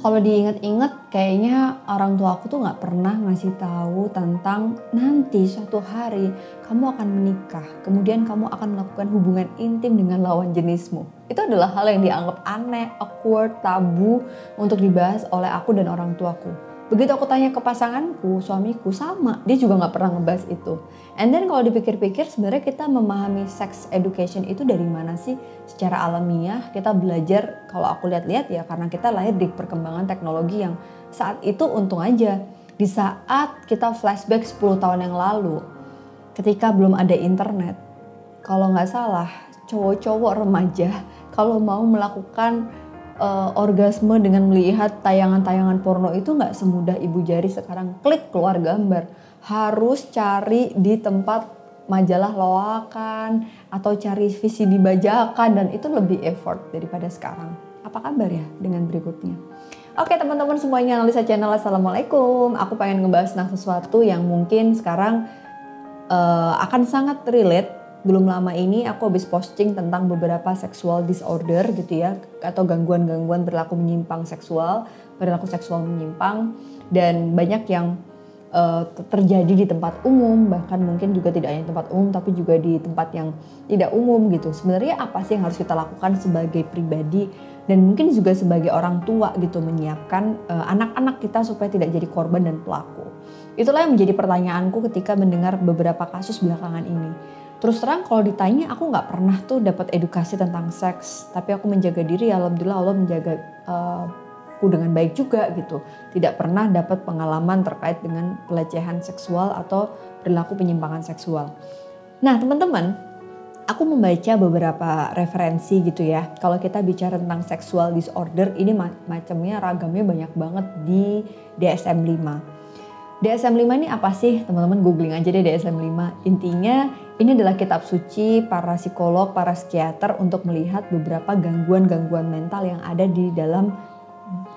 kalau diingat-ingat kayaknya orang tua aku tuh nggak pernah ngasih tahu tentang nanti suatu hari kamu akan menikah, kemudian kamu akan melakukan hubungan intim dengan lawan jenismu. Itu adalah hal yang dianggap aneh, awkward, tabu untuk dibahas oleh aku dan orang tuaku. Begitu aku tanya ke pasanganku, suamiku sama, dia juga nggak pernah ngebahas itu. And then kalau dipikir-pikir sebenarnya kita memahami sex education itu dari mana sih? Secara alamiah kita belajar kalau aku lihat-lihat ya karena kita lahir di perkembangan teknologi yang saat itu untung aja. Di saat kita flashback 10 tahun yang lalu, ketika belum ada internet, kalau nggak salah cowok-cowok remaja kalau mau melakukan uh, orgasme dengan melihat tayangan-tayangan porno itu nggak semudah ibu jari sekarang. Klik keluar gambar. Harus cari di tempat majalah loakan atau cari visi dibajakan dan itu lebih effort daripada sekarang. Apa kabar ya dengan berikutnya? Oke teman-teman semuanya analisa channel Assalamualaikum. Aku pengen ngebahas tentang sesuatu yang mungkin sekarang uh, akan sangat relate belum lama ini aku habis posting tentang beberapa sexual disorder gitu ya atau gangguan-gangguan berlaku menyimpang seksual, perilaku seksual menyimpang dan banyak yang uh, terjadi di tempat umum bahkan mungkin juga tidak hanya tempat umum tapi juga di tempat yang tidak umum gitu. Sebenarnya apa sih yang harus kita lakukan sebagai pribadi dan mungkin juga sebagai orang tua gitu menyiapkan eh, anak-anak uh, kita supaya tidak jadi korban dan pelaku. Itulah yang menjadi pertanyaanku ketika mendengar beberapa kasus belakangan ini Terus terang kalau ditanya aku nggak pernah tuh dapat edukasi tentang seks, tapi aku menjaga diri, alhamdulillah Allah menjaga uh, dengan baik juga gitu. Tidak pernah dapat pengalaman terkait dengan pelecehan seksual atau perilaku penyimpangan seksual. Nah teman-teman, aku membaca beberapa referensi gitu ya. Kalau kita bicara tentang sexual disorder, ini macamnya ragamnya banyak banget di DSM-5. DSM-5 ini apa sih? Teman-teman googling aja deh DSM-5. Intinya ini adalah kitab suci para psikolog, para psikiater untuk melihat beberapa gangguan-gangguan mental yang ada di dalam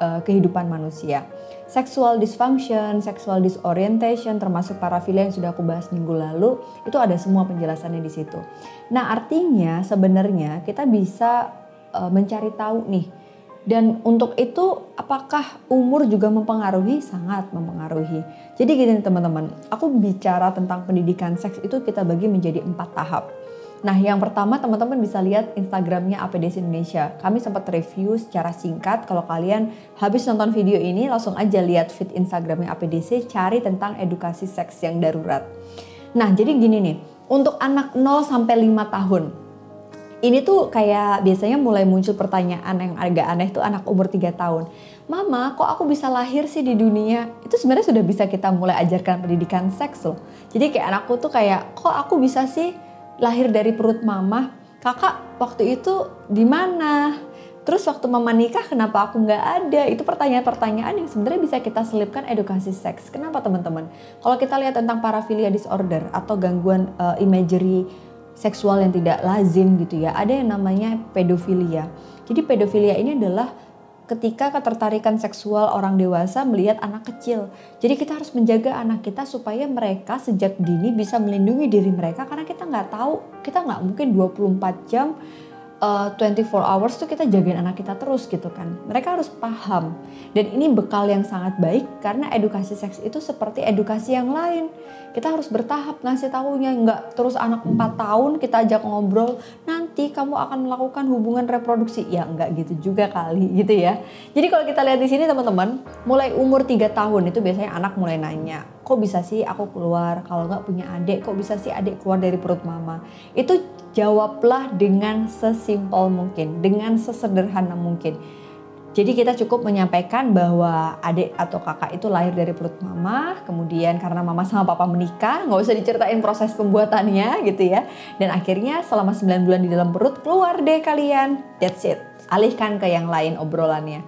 uh, kehidupan manusia. Sexual dysfunction, sexual disorientation, termasuk parafilia yang sudah aku bahas minggu lalu, itu ada semua penjelasannya di situ. Nah, artinya sebenarnya kita bisa uh, mencari tahu nih dan untuk itu apakah umur juga mempengaruhi? Sangat mempengaruhi. Jadi gini teman-teman, aku bicara tentang pendidikan seks itu kita bagi menjadi empat tahap. Nah yang pertama teman-teman bisa lihat Instagramnya APDC Indonesia. Kami sempat review secara singkat. Kalau kalian habis nonton video ini langsung aja lihat feed Instagramnya APDC, cari tentang edukasi seks yang darurat. Nah jadi gini nih, untuk anak 0 sampai 5 tahun, ini tuh kayak biasanya mulai muncul pertanyaan yang agak aneh tuh anak umur 3 tahun. Mama, kok aku bisa lahir sih di dunia? Itu sebenarnya sudah bisa kita mulai ajarkan pendidikan seks loh. Jadi kayak anakku tuh kayak, kok aku bisa sih lahir dari perut mama? Kakak waktu itu di mana? Terus waktu mama nikah kenapa aku nggak ada? Itu pertanyaan-pertanyaan yang sebenarnya bisa kita selipkan edukasi seks. Kenapa teman-teman? Kalau kita lihat tentang parafilia disorder atau gangguan uh, imagery seksual yang tidak lazim gitu ya. Ada yang namanya pedofilia. Jadi pedofilia ini adalah ketika ketertarikan seksual orang dewasa melihat anak kecil. Jadi kita harus menjaga anak kita supaya mereka sejak dini bisa melindungi diri mereka karena kita nggak tahu, kita nggak mungkin 24 jam uh, eh, 24 hours tuh kita jagain anak kita terus gitu kan. Mereka harus paham. Dan ini bekal yang sangat baik karena edukasi seks itu seperti edukasi yang lain. Kita harus bertahap ngasih tahunya nggak terus anak 4 tahun kita ajak ngobrol nanti kamu akan melakukan hubungan reproduksi. Ya nggak gitu juga kali gitu ya. Jadi kalau kita lihat di sini teman-teman, mulai umur 3 tahun itu biasanya anak mulai nanya, kok bisa sih aku keluar kalau nggak punya adik, kok bisa sih adik keluar dari perut mama. Itu jawablah dengan sesimpel mungkin, dengan sesederhana mungkin. Jadi kita cukup menyampaikan bahwa adik atau kakak itu lahir dari perut mama, kemudian karena mama sama papa menikah, nggak usah diceritain proses pembuatannya gitu ya. Dan akhirnya selama 9 bulan di dalam perut keluar deh kalian. That's it. Alihkan ke yang lain obrolannya.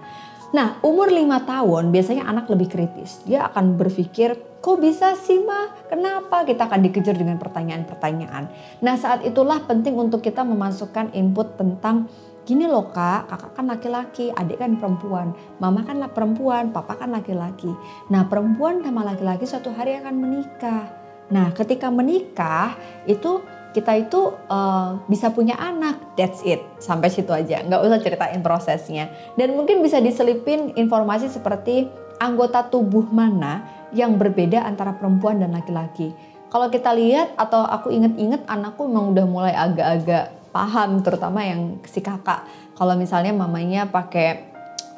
Nah, umur 5 tahun biasanya anak lebih kritis. Dia akan berpikir, kok bisa sih mah? Kenapa? Kita akan dikejar dengan pertanyaan-pertanyaan. Nah, saat itulah penting untuk kita memasukkan input tentang gini loh kak, kakak kan laki-laki, adik kan perempuan, mama kan perempuan, papa kan laki-laki. Nah perempuan sama laki-laki suatu hari akan menikah. Nah ketika menikah itu kita itu uh, bisa punya anak, that's it, sampai situ aja, nggak usah ceritain prosesnya. Dan mungkin bisa diselipin informasi seperti anggota tubuh mana yang berbeda antara perempuan dan laki-laki. Kalau kita lihat atau aku inget-inget anakku memang udah mulai agak-agak paham, terutama yang si kakak. Kalau misalnya mamanya pakai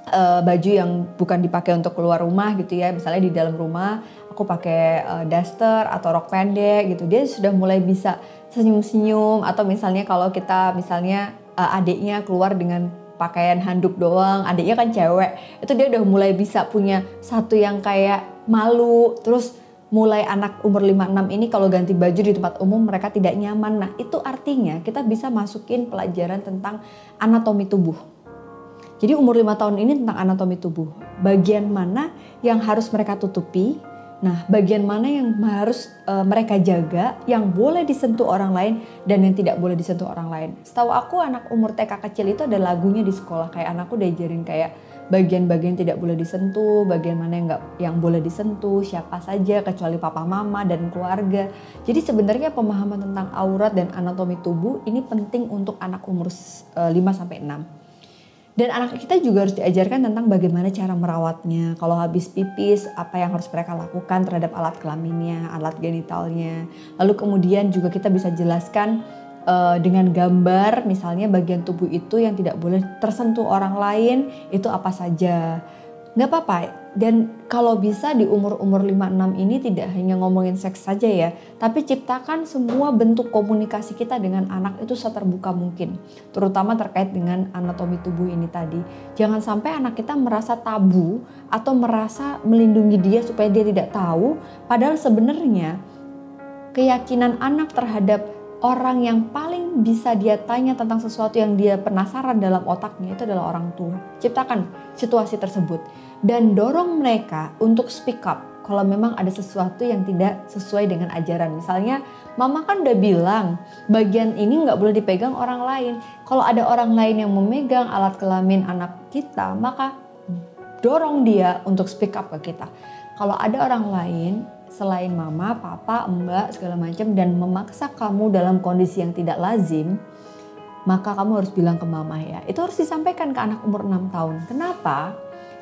uh, baju yang bukan dipakai untuk keluar rumah gitu ya, misalnya di dalam rumah aku pakai uh, daster atau rok pendek gitu, dia sudah mulai bisa senyum-senyum atau misalnya kalau kita misalnya uh, adiknya keluar dengan pakaian handuk doang, adiknya kan cewek, itu dia udah mulai bisa punya satu yang kayak malu, terus mulai anak umur 5-6 ini kalau ganti baju di tempat umum mereka tidak nyaman. Nah itu artinya kita bisa masukin pelajaran tentang anatomi tubuh. Jadi umur 5 tahun ini tentang anatomi tubuh. Bagian mana yang harus mereka tutupi, Nah, bagian mana yang harus uh, mereka jaga, yang boleh disentuh orang lain dan yang tidak boleh disentuh orang lain. Setahu aku anak umur TK kecil itu ada lagunya di sekolah kayak anakku diajarin kayak bagian-bagian tidak boleh disentuh, bagian mana yang nggak yang boleh disentuh, siapa saja kecuali papa mama dan keluarga. Jadi sebenarnya pemahaman tentang aurat dan anatomi tubuh ini penting untuk anak umur uh, 5 sampai 6. Dan anak kita juga harus diajarkan tentang bagaimana cara merawatnya. Kalau habis pipis, apa yang harus mereka lakukan terhadap alat kelaminnya, alat genitalnya. Lalu kemudian juga kita bisa jelaskan uh, dengan gambar, misalnya bagian tubuh itu yang tidak boleh tersentuh orang lain, itu apa saja. Nggak apa-apa, dan kalau bisa di umur-umur 5-6 ini tidak hanya ngomongin seks saja ya, tapi ciptakan semua bentuk komunikasi kita dengan anak itu seterbuka mungkin. Terutama terkait dengan anatomi tubuh ini tadi. Jangan sampai anak kita merasa tabu atau merasa melindungi dia supaya dia tidak tahu, padahal sebenarnya keyakinan anak terhadap orang yang paling bisa dia tanya tentang sesuatu yang dia penasaran dalam otaknya itu adalah orang tua. Ciptakan situasi tersebut dan dorong mereka untuk speak up kalau memang ada sesuatu yang tidak sesuai dengan ajaran. Misalnya, mama kan udah bilang bagian ini nggak boleh dipegang orang lain. Kalau ada orang lain yang memegang alat kelamin anak kita, maka dorong dia untuk speak up ke kita. Kalau ada orang lain selain mama, papa, mbak, segala macam dan memaksa kamu dalam kondisi yang tidak lazim, maka kamu harus bilang ke mama ya. Itu harus disampaikan ke anak umur 6 tahun. Kenapa?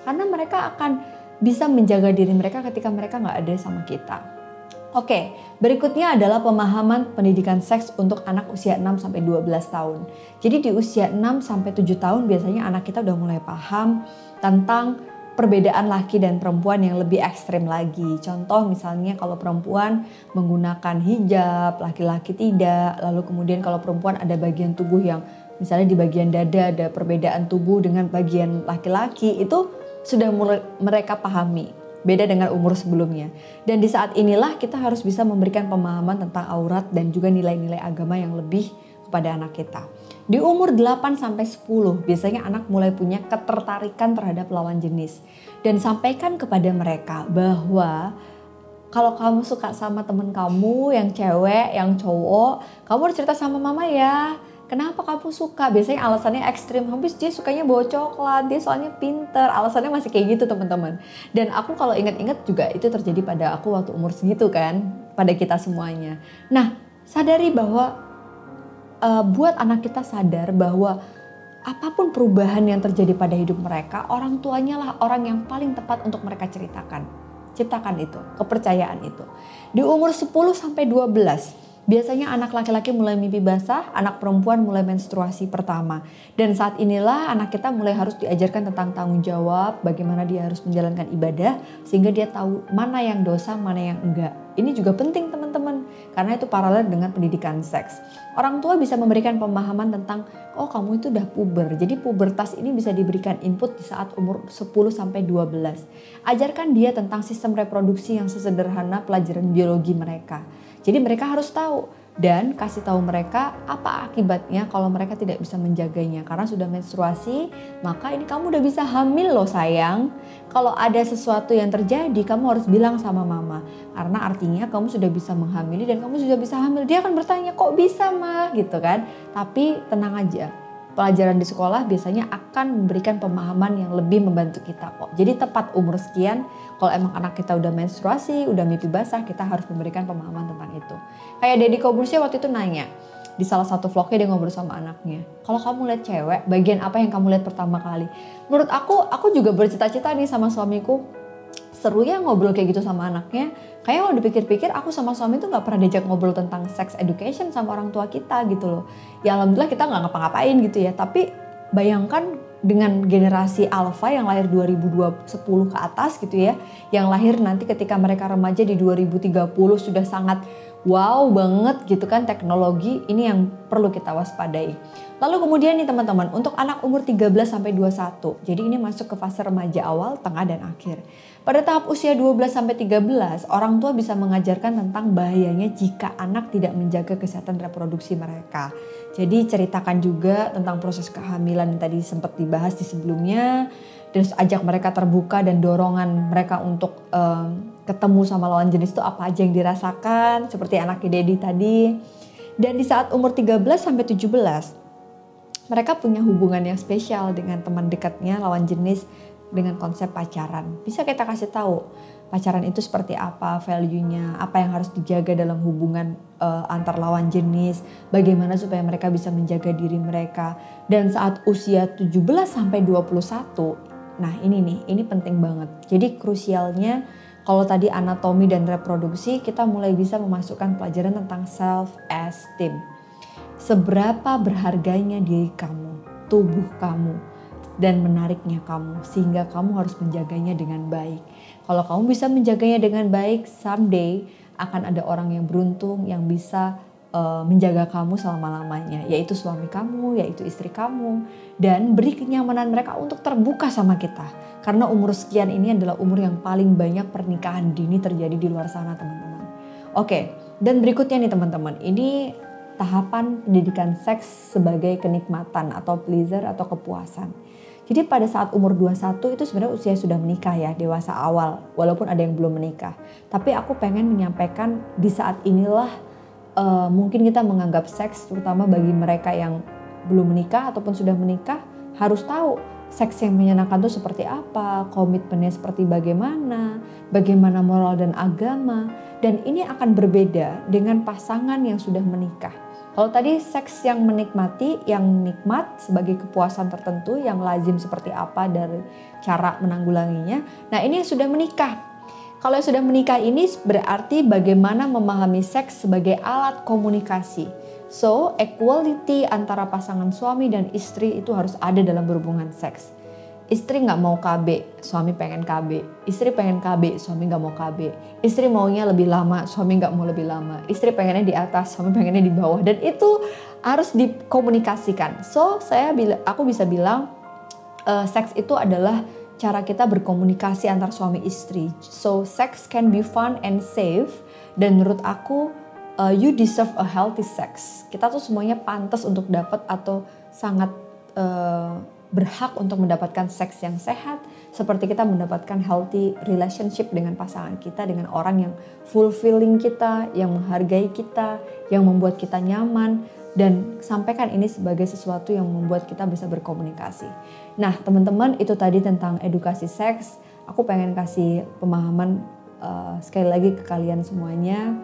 Karena mereka akan bisa menjaga diri mereka ketika mereka nggak ada sama kita. Oke, berikutnya adalah pemahaman pendidikan seks untuk anak usia 6 sampai 12 tahun. Jadi di usia 6 sampai 7 tahun biasanya anak kita udah mulai paham tentang perbedaan laki dan perempuan yang lebih ekstrim lagi. Contoh misalnya kalau perempuan menggunakan hijab, laki-laki tidak. Lalu kemudian kalau perempuan ada bagian tubuh yang misalnya di bagian dada ada perbedaan tubuh dengan bagian laki-laki itu sudah mereka pahami. Beda dengan umur sebelumnya. Dan di saat inilah kita harus bisa memberikan pemahaman tentang aurat dan juga nilai-nilai agama yang lebih kepada anak kita. Di umur 8 sampai 10 biasanya anak mulai punya ketertarikan terhadap lawan jenis dan sampaikan kepada mereka bahwa kalau kamu suka sama temen kamu yang cewek, yang cowok, kamu harus cerita sama mama ya. Kenapa kamu suka? Biasanya alasannya ekstrim. Habis dia sukanya bawa coklat, dia soalnya pinter. Alasannya masih kayak gitu teman-teman. Dan aku kalau ingat-ingat juga itu terjadi pada aku waktu umur segitu kan. Pada kita semuanya. Nah sadari bahwa uh, buat anak kita sadar bahwa apa pun perubahan yang terjadi pada hidup mereka, orang tuanya lah orang yang paling tepat untuk mereka ceritakan. Ciptakan itu, kepercayaan itu. Di umur 10 sampai 12, Biasanya anak laki-laki mulai mimpi basah, anak perempuan mulai menstruasi pertama. Dan saat inilah anak kita mulai harus diajarkan tentang tanggung jawab, bagaimana dia harus menjalankan ibadah, sehingga dia tahu mana yang dosa, mana yang enggak. Ini juga penting teman-teman, karena itu paralel dengan pendidikan seks. Orang tua bisa memberikan pemahaman tentang, oh kamu itu udah puber. Jadi pubertas ini bisa diberikan input di saat umur 10 sampai 12. Ajarkan dia tentang sistem reproduksi yang sesederhana pelajaran biologi mereka jadi mereka harus tahu dan kasih tahu mereka apa akibatnya kalau mereka tidak bisa menjaganya karena sudah menstruasi maka ini kamu udah bisa hamil loh sayang kalau ada sesuatu yang terjadi kamu harus bilang sama mama karena artinya kamu sudah bisa menghamili dan kamu sudah bisa hamil dia akan bertanya kok bisa mah gitu kan tapi tenang aja pelajaran di sekolah biasanya akan memberikan pemahaman yang lebih membantu kita kok. Jadi tepat umur sekian, kalau emang anak kita udah menstruasi, udah mimpi basah, kita harus memberikan pemahaman tentang itu. Kayak Deddy Kobursya waktu itu nanya, di salah satu vlognya dia ngobrol sama anaknya. Kalau kamu lihat cewek, bagian apa yang kamu lihat pertama kali? Menurut aku, aku juga bercita-cita nih sama suamiku. Seru ya ngobrol kayak gitu sama anaknya. Kayaknya kalau dipikir-pikir aku sama suami tuh nggak pernah diajak ngobrol tentang sex education sama orang tua kita gitu loh. Ya alhamdulillah kita nggak ngapa-ngapain gitu ya. Tapi bayangkan dengan generasi alpha yang lahir 2010 ke atas gitu ya. Yang lahir nanti ketika mereka remaja di 2030 sudah sangat wow banget gitu kan teknologi ini yang perlu kita waspadai. Lalu kemudian nih teman-teman untuk anak umur 13 sampai 21. Jadi ini masuk ke fase remaja awal, tengah dan akhir. Pada tahap usia 12 sampai 13, orang tua bisa mengajarkan tentang bahayanya jika anak tidak menjaga kesehatan reproduksi mereka. Jadi ceritakan juga tentang proses kehamilan yang tadi sempat dibahas di sebelumnya terus ajak mereka terbuka dan dorongan mereka untuk um, ketemu sama lawan jenis itu apa aja yang dirasakan seperti anak Dedi tadi dan di saat umur 13 sampai 17 mereka punya hubungan yang spesial dengan teman dekatnya lawan jenis dengan konsep pacaran bisa kita kasih tahu pacaran itu seperti apa value-nya, apa yang harus dijaga dalam hubungan uh, antar lawan jenis, bagaimana supaya mereka bisa menjaga diri mereka. Dan saat usia 17 sampai 21 Nah ini nih, ini penting banget. Jadi krusialnya kalau tadi anatomi dan reproduksi, kita mulai bisa memasukkan pelajaran tentang self-esteem. Seberapa berharganya diri kamu, tubuh kamu, dan menariknya kamu, sehingga kamu harus menjaganya dengan baik. Kalau kamu bisa menjaganya dengan baik, someday akan ada orang yang beruntung yang bisa uh, menjaga kamu selama-lamanya, yaitu suami kamu, yaitu istri kamu, dan beri kenyamanan mereka untuk terbuka sama kita. Karena umur sekian ini adalah umur yang paling banyak pernikahan dini terjadi di luar sana, teman-teman. Oke, dan berikutnya nih teman-teman, ini tahapan pendidikan seks sebagai kenikmatan atau pleasure atau kepuasan. Jadi pada saat umur 21 itu sebenarnya usia sudah menikah ya, dewasa awal, walaupun ada yang belum menikah. Tapi aku pengen menyampaikan di saat inilah uh, mungkin kita menganggap seks terutama bagi mereka yang belum menikah ataupun sudah menikah harus tahu seks yang menyenangkan itu seperti apa, komitmennya seperti bagaimana, bagaimana moral dan agama, dan ini akan berbeda dengan pasangan yang sudah menikah. Kalau tadi seks yang menikmati, yang nikmat sebagai kepuasan tertentu, yang lazim seperti apa dari cara menanggulanginya. Nah ini sudah menikah, kalau yang sudah menikah ini berarti bagaimana memahami seks sebagai alat komunikasi. So, equality antara pasangan suami dan istri itu harus ada dalam berhubungan seks. Istri nggak mau KB, suami pengen KB. Istri pengen KB, suami nggak mau KB. Istri maunya lebih lama, suami nggak mau lebih lama. Istri pengennya di atas, suami pengennya di bawah. Dan itu harus dikomunikasikan. So, saya aku bisa bilang uh, seks itu adalah cara kita berkomunikasi antar suami istri. So sex can be fun and safe dan menurut aku uh, you deserve a healthy sex. Kita tuh semuanya pantas untuk dapat atau sangat uh, berhak untuk mendapatkan seks yang sehat seperti kita mendapatkan healthy relationship dengan pasangan kita dengan orang yang fulfilling kita, yang menghargai kita, yang membuat kita nyaman dan sampaikan ini sebagai sesuatu yang membuat kita bisa berkomunikasi. Nah, teman-teman, itu tadi tentang edukasi seks. Aku pengen kasih pemahaman uh, sekali lagi ke kalian semuanya.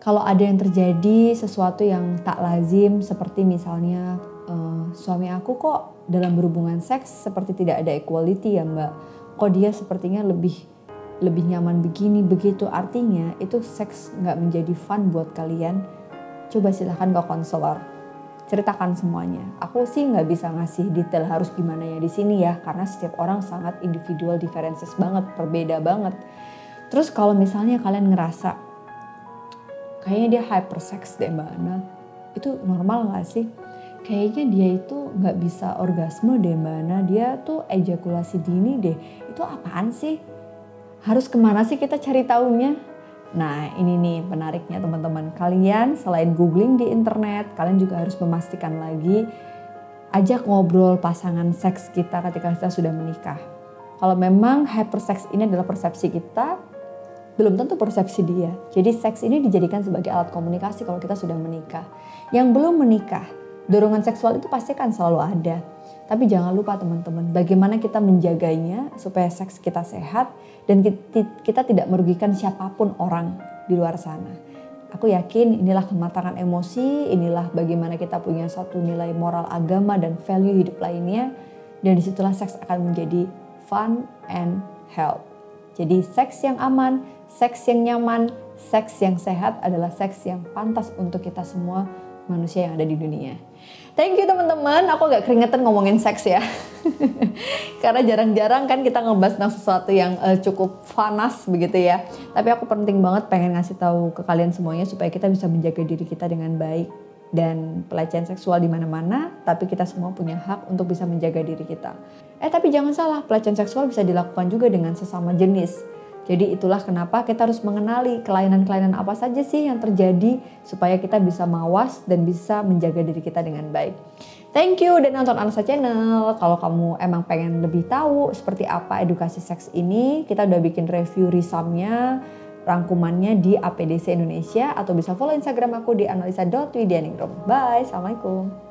Kalau ada yang terjadi sesuatu yang tak lazim, seperti misalnya uh, suami aku kok dalam berhubungan seks seperti tidak ada equality ya mbak, kok dia sepertinya lebih lebih nyaman begini begitu artinya itu seks nggak menjadi fun buat kalian coba silahkan ke konselor ceritakan semuanya. Aku sih nggak bisa ngasih detail harus gimana ya di sini ya, karena setiap orang sangat individual differences banget, berbeda banget. Terus kalau misalnya kalian ngerasa kayaknya dia hypersex deh mbak Ana, itu normal nggak sih? Kayaknya dia itu nggak bisa orgasme deh mbak Ana, dia tuh ejakulasi dini deh. Itu apaan sih? Harus ke mana sih kita cari tahunya? Nah ini nih menariknya teman-teman. Kalian selain googling di internet, kalian juga harus memastikan lagi ajak ngobrol pasangan seks kita ketika kita sudah menikah. Kalau memang hypersex ini adalah persepsi kita, belum tentu persepsi dia. Jadi seks ini dijadikan sebagai alat komunikasi kalau kita sudah menikah. Yang belum menikah, Dorongan seksual itu pasti kan selalu ada. Tapi jangan lupa teman-teman, bagaimana kita menjaganya supaya seks kita sehat dan kita tidak merugikan siapa pun orang di luar sana. Aku yakin inilah kematangan emosi, inilah bagaimana kita punya satu nilai moral agama dan value hidup lainnya. Dan di situlah seks akan menjadi fun and health. Jadi seks yang aman, seks yang nyaman, seks yang sehat adalah seks yang pantas untuk kita semua manusia yang ada di dunia. Thank you teman-teman, aku agak keringetan ngomongin seks ya. Karena jarang-jarang kan kita ngebahas tentang sesuatu yang uh, cukup panas begitu ya. Tapi aku penting banget pengen ngasih tahu ke kalian semuanya supaya kita bisa menjaga diri kita dengan baik dan pelecehan seksual di mana-mana, tapi kita semua punya hak untuk bisa menjaga diri kita. Eh tapi jangan salah, pelecehan seksual bisa dilakukan juga dengan sesama jenis. Jadi itulah kenapa kita harus mengenali kelainan-kelainan apa saja sih yang terjadi supaya kita bisa mawas dan bisa menjaga diri kita dengan baik. Thank you dan nonton Ansa Channel. Kalau kamu emang pengen lebih tahu seperti apa edukasi seks ini, kita udah bikin review risamnya, rangkumannya di APDC Indonesia atau bisa follow Instagram aku di analisa.widianingrum. Bye, Assalamualaikum.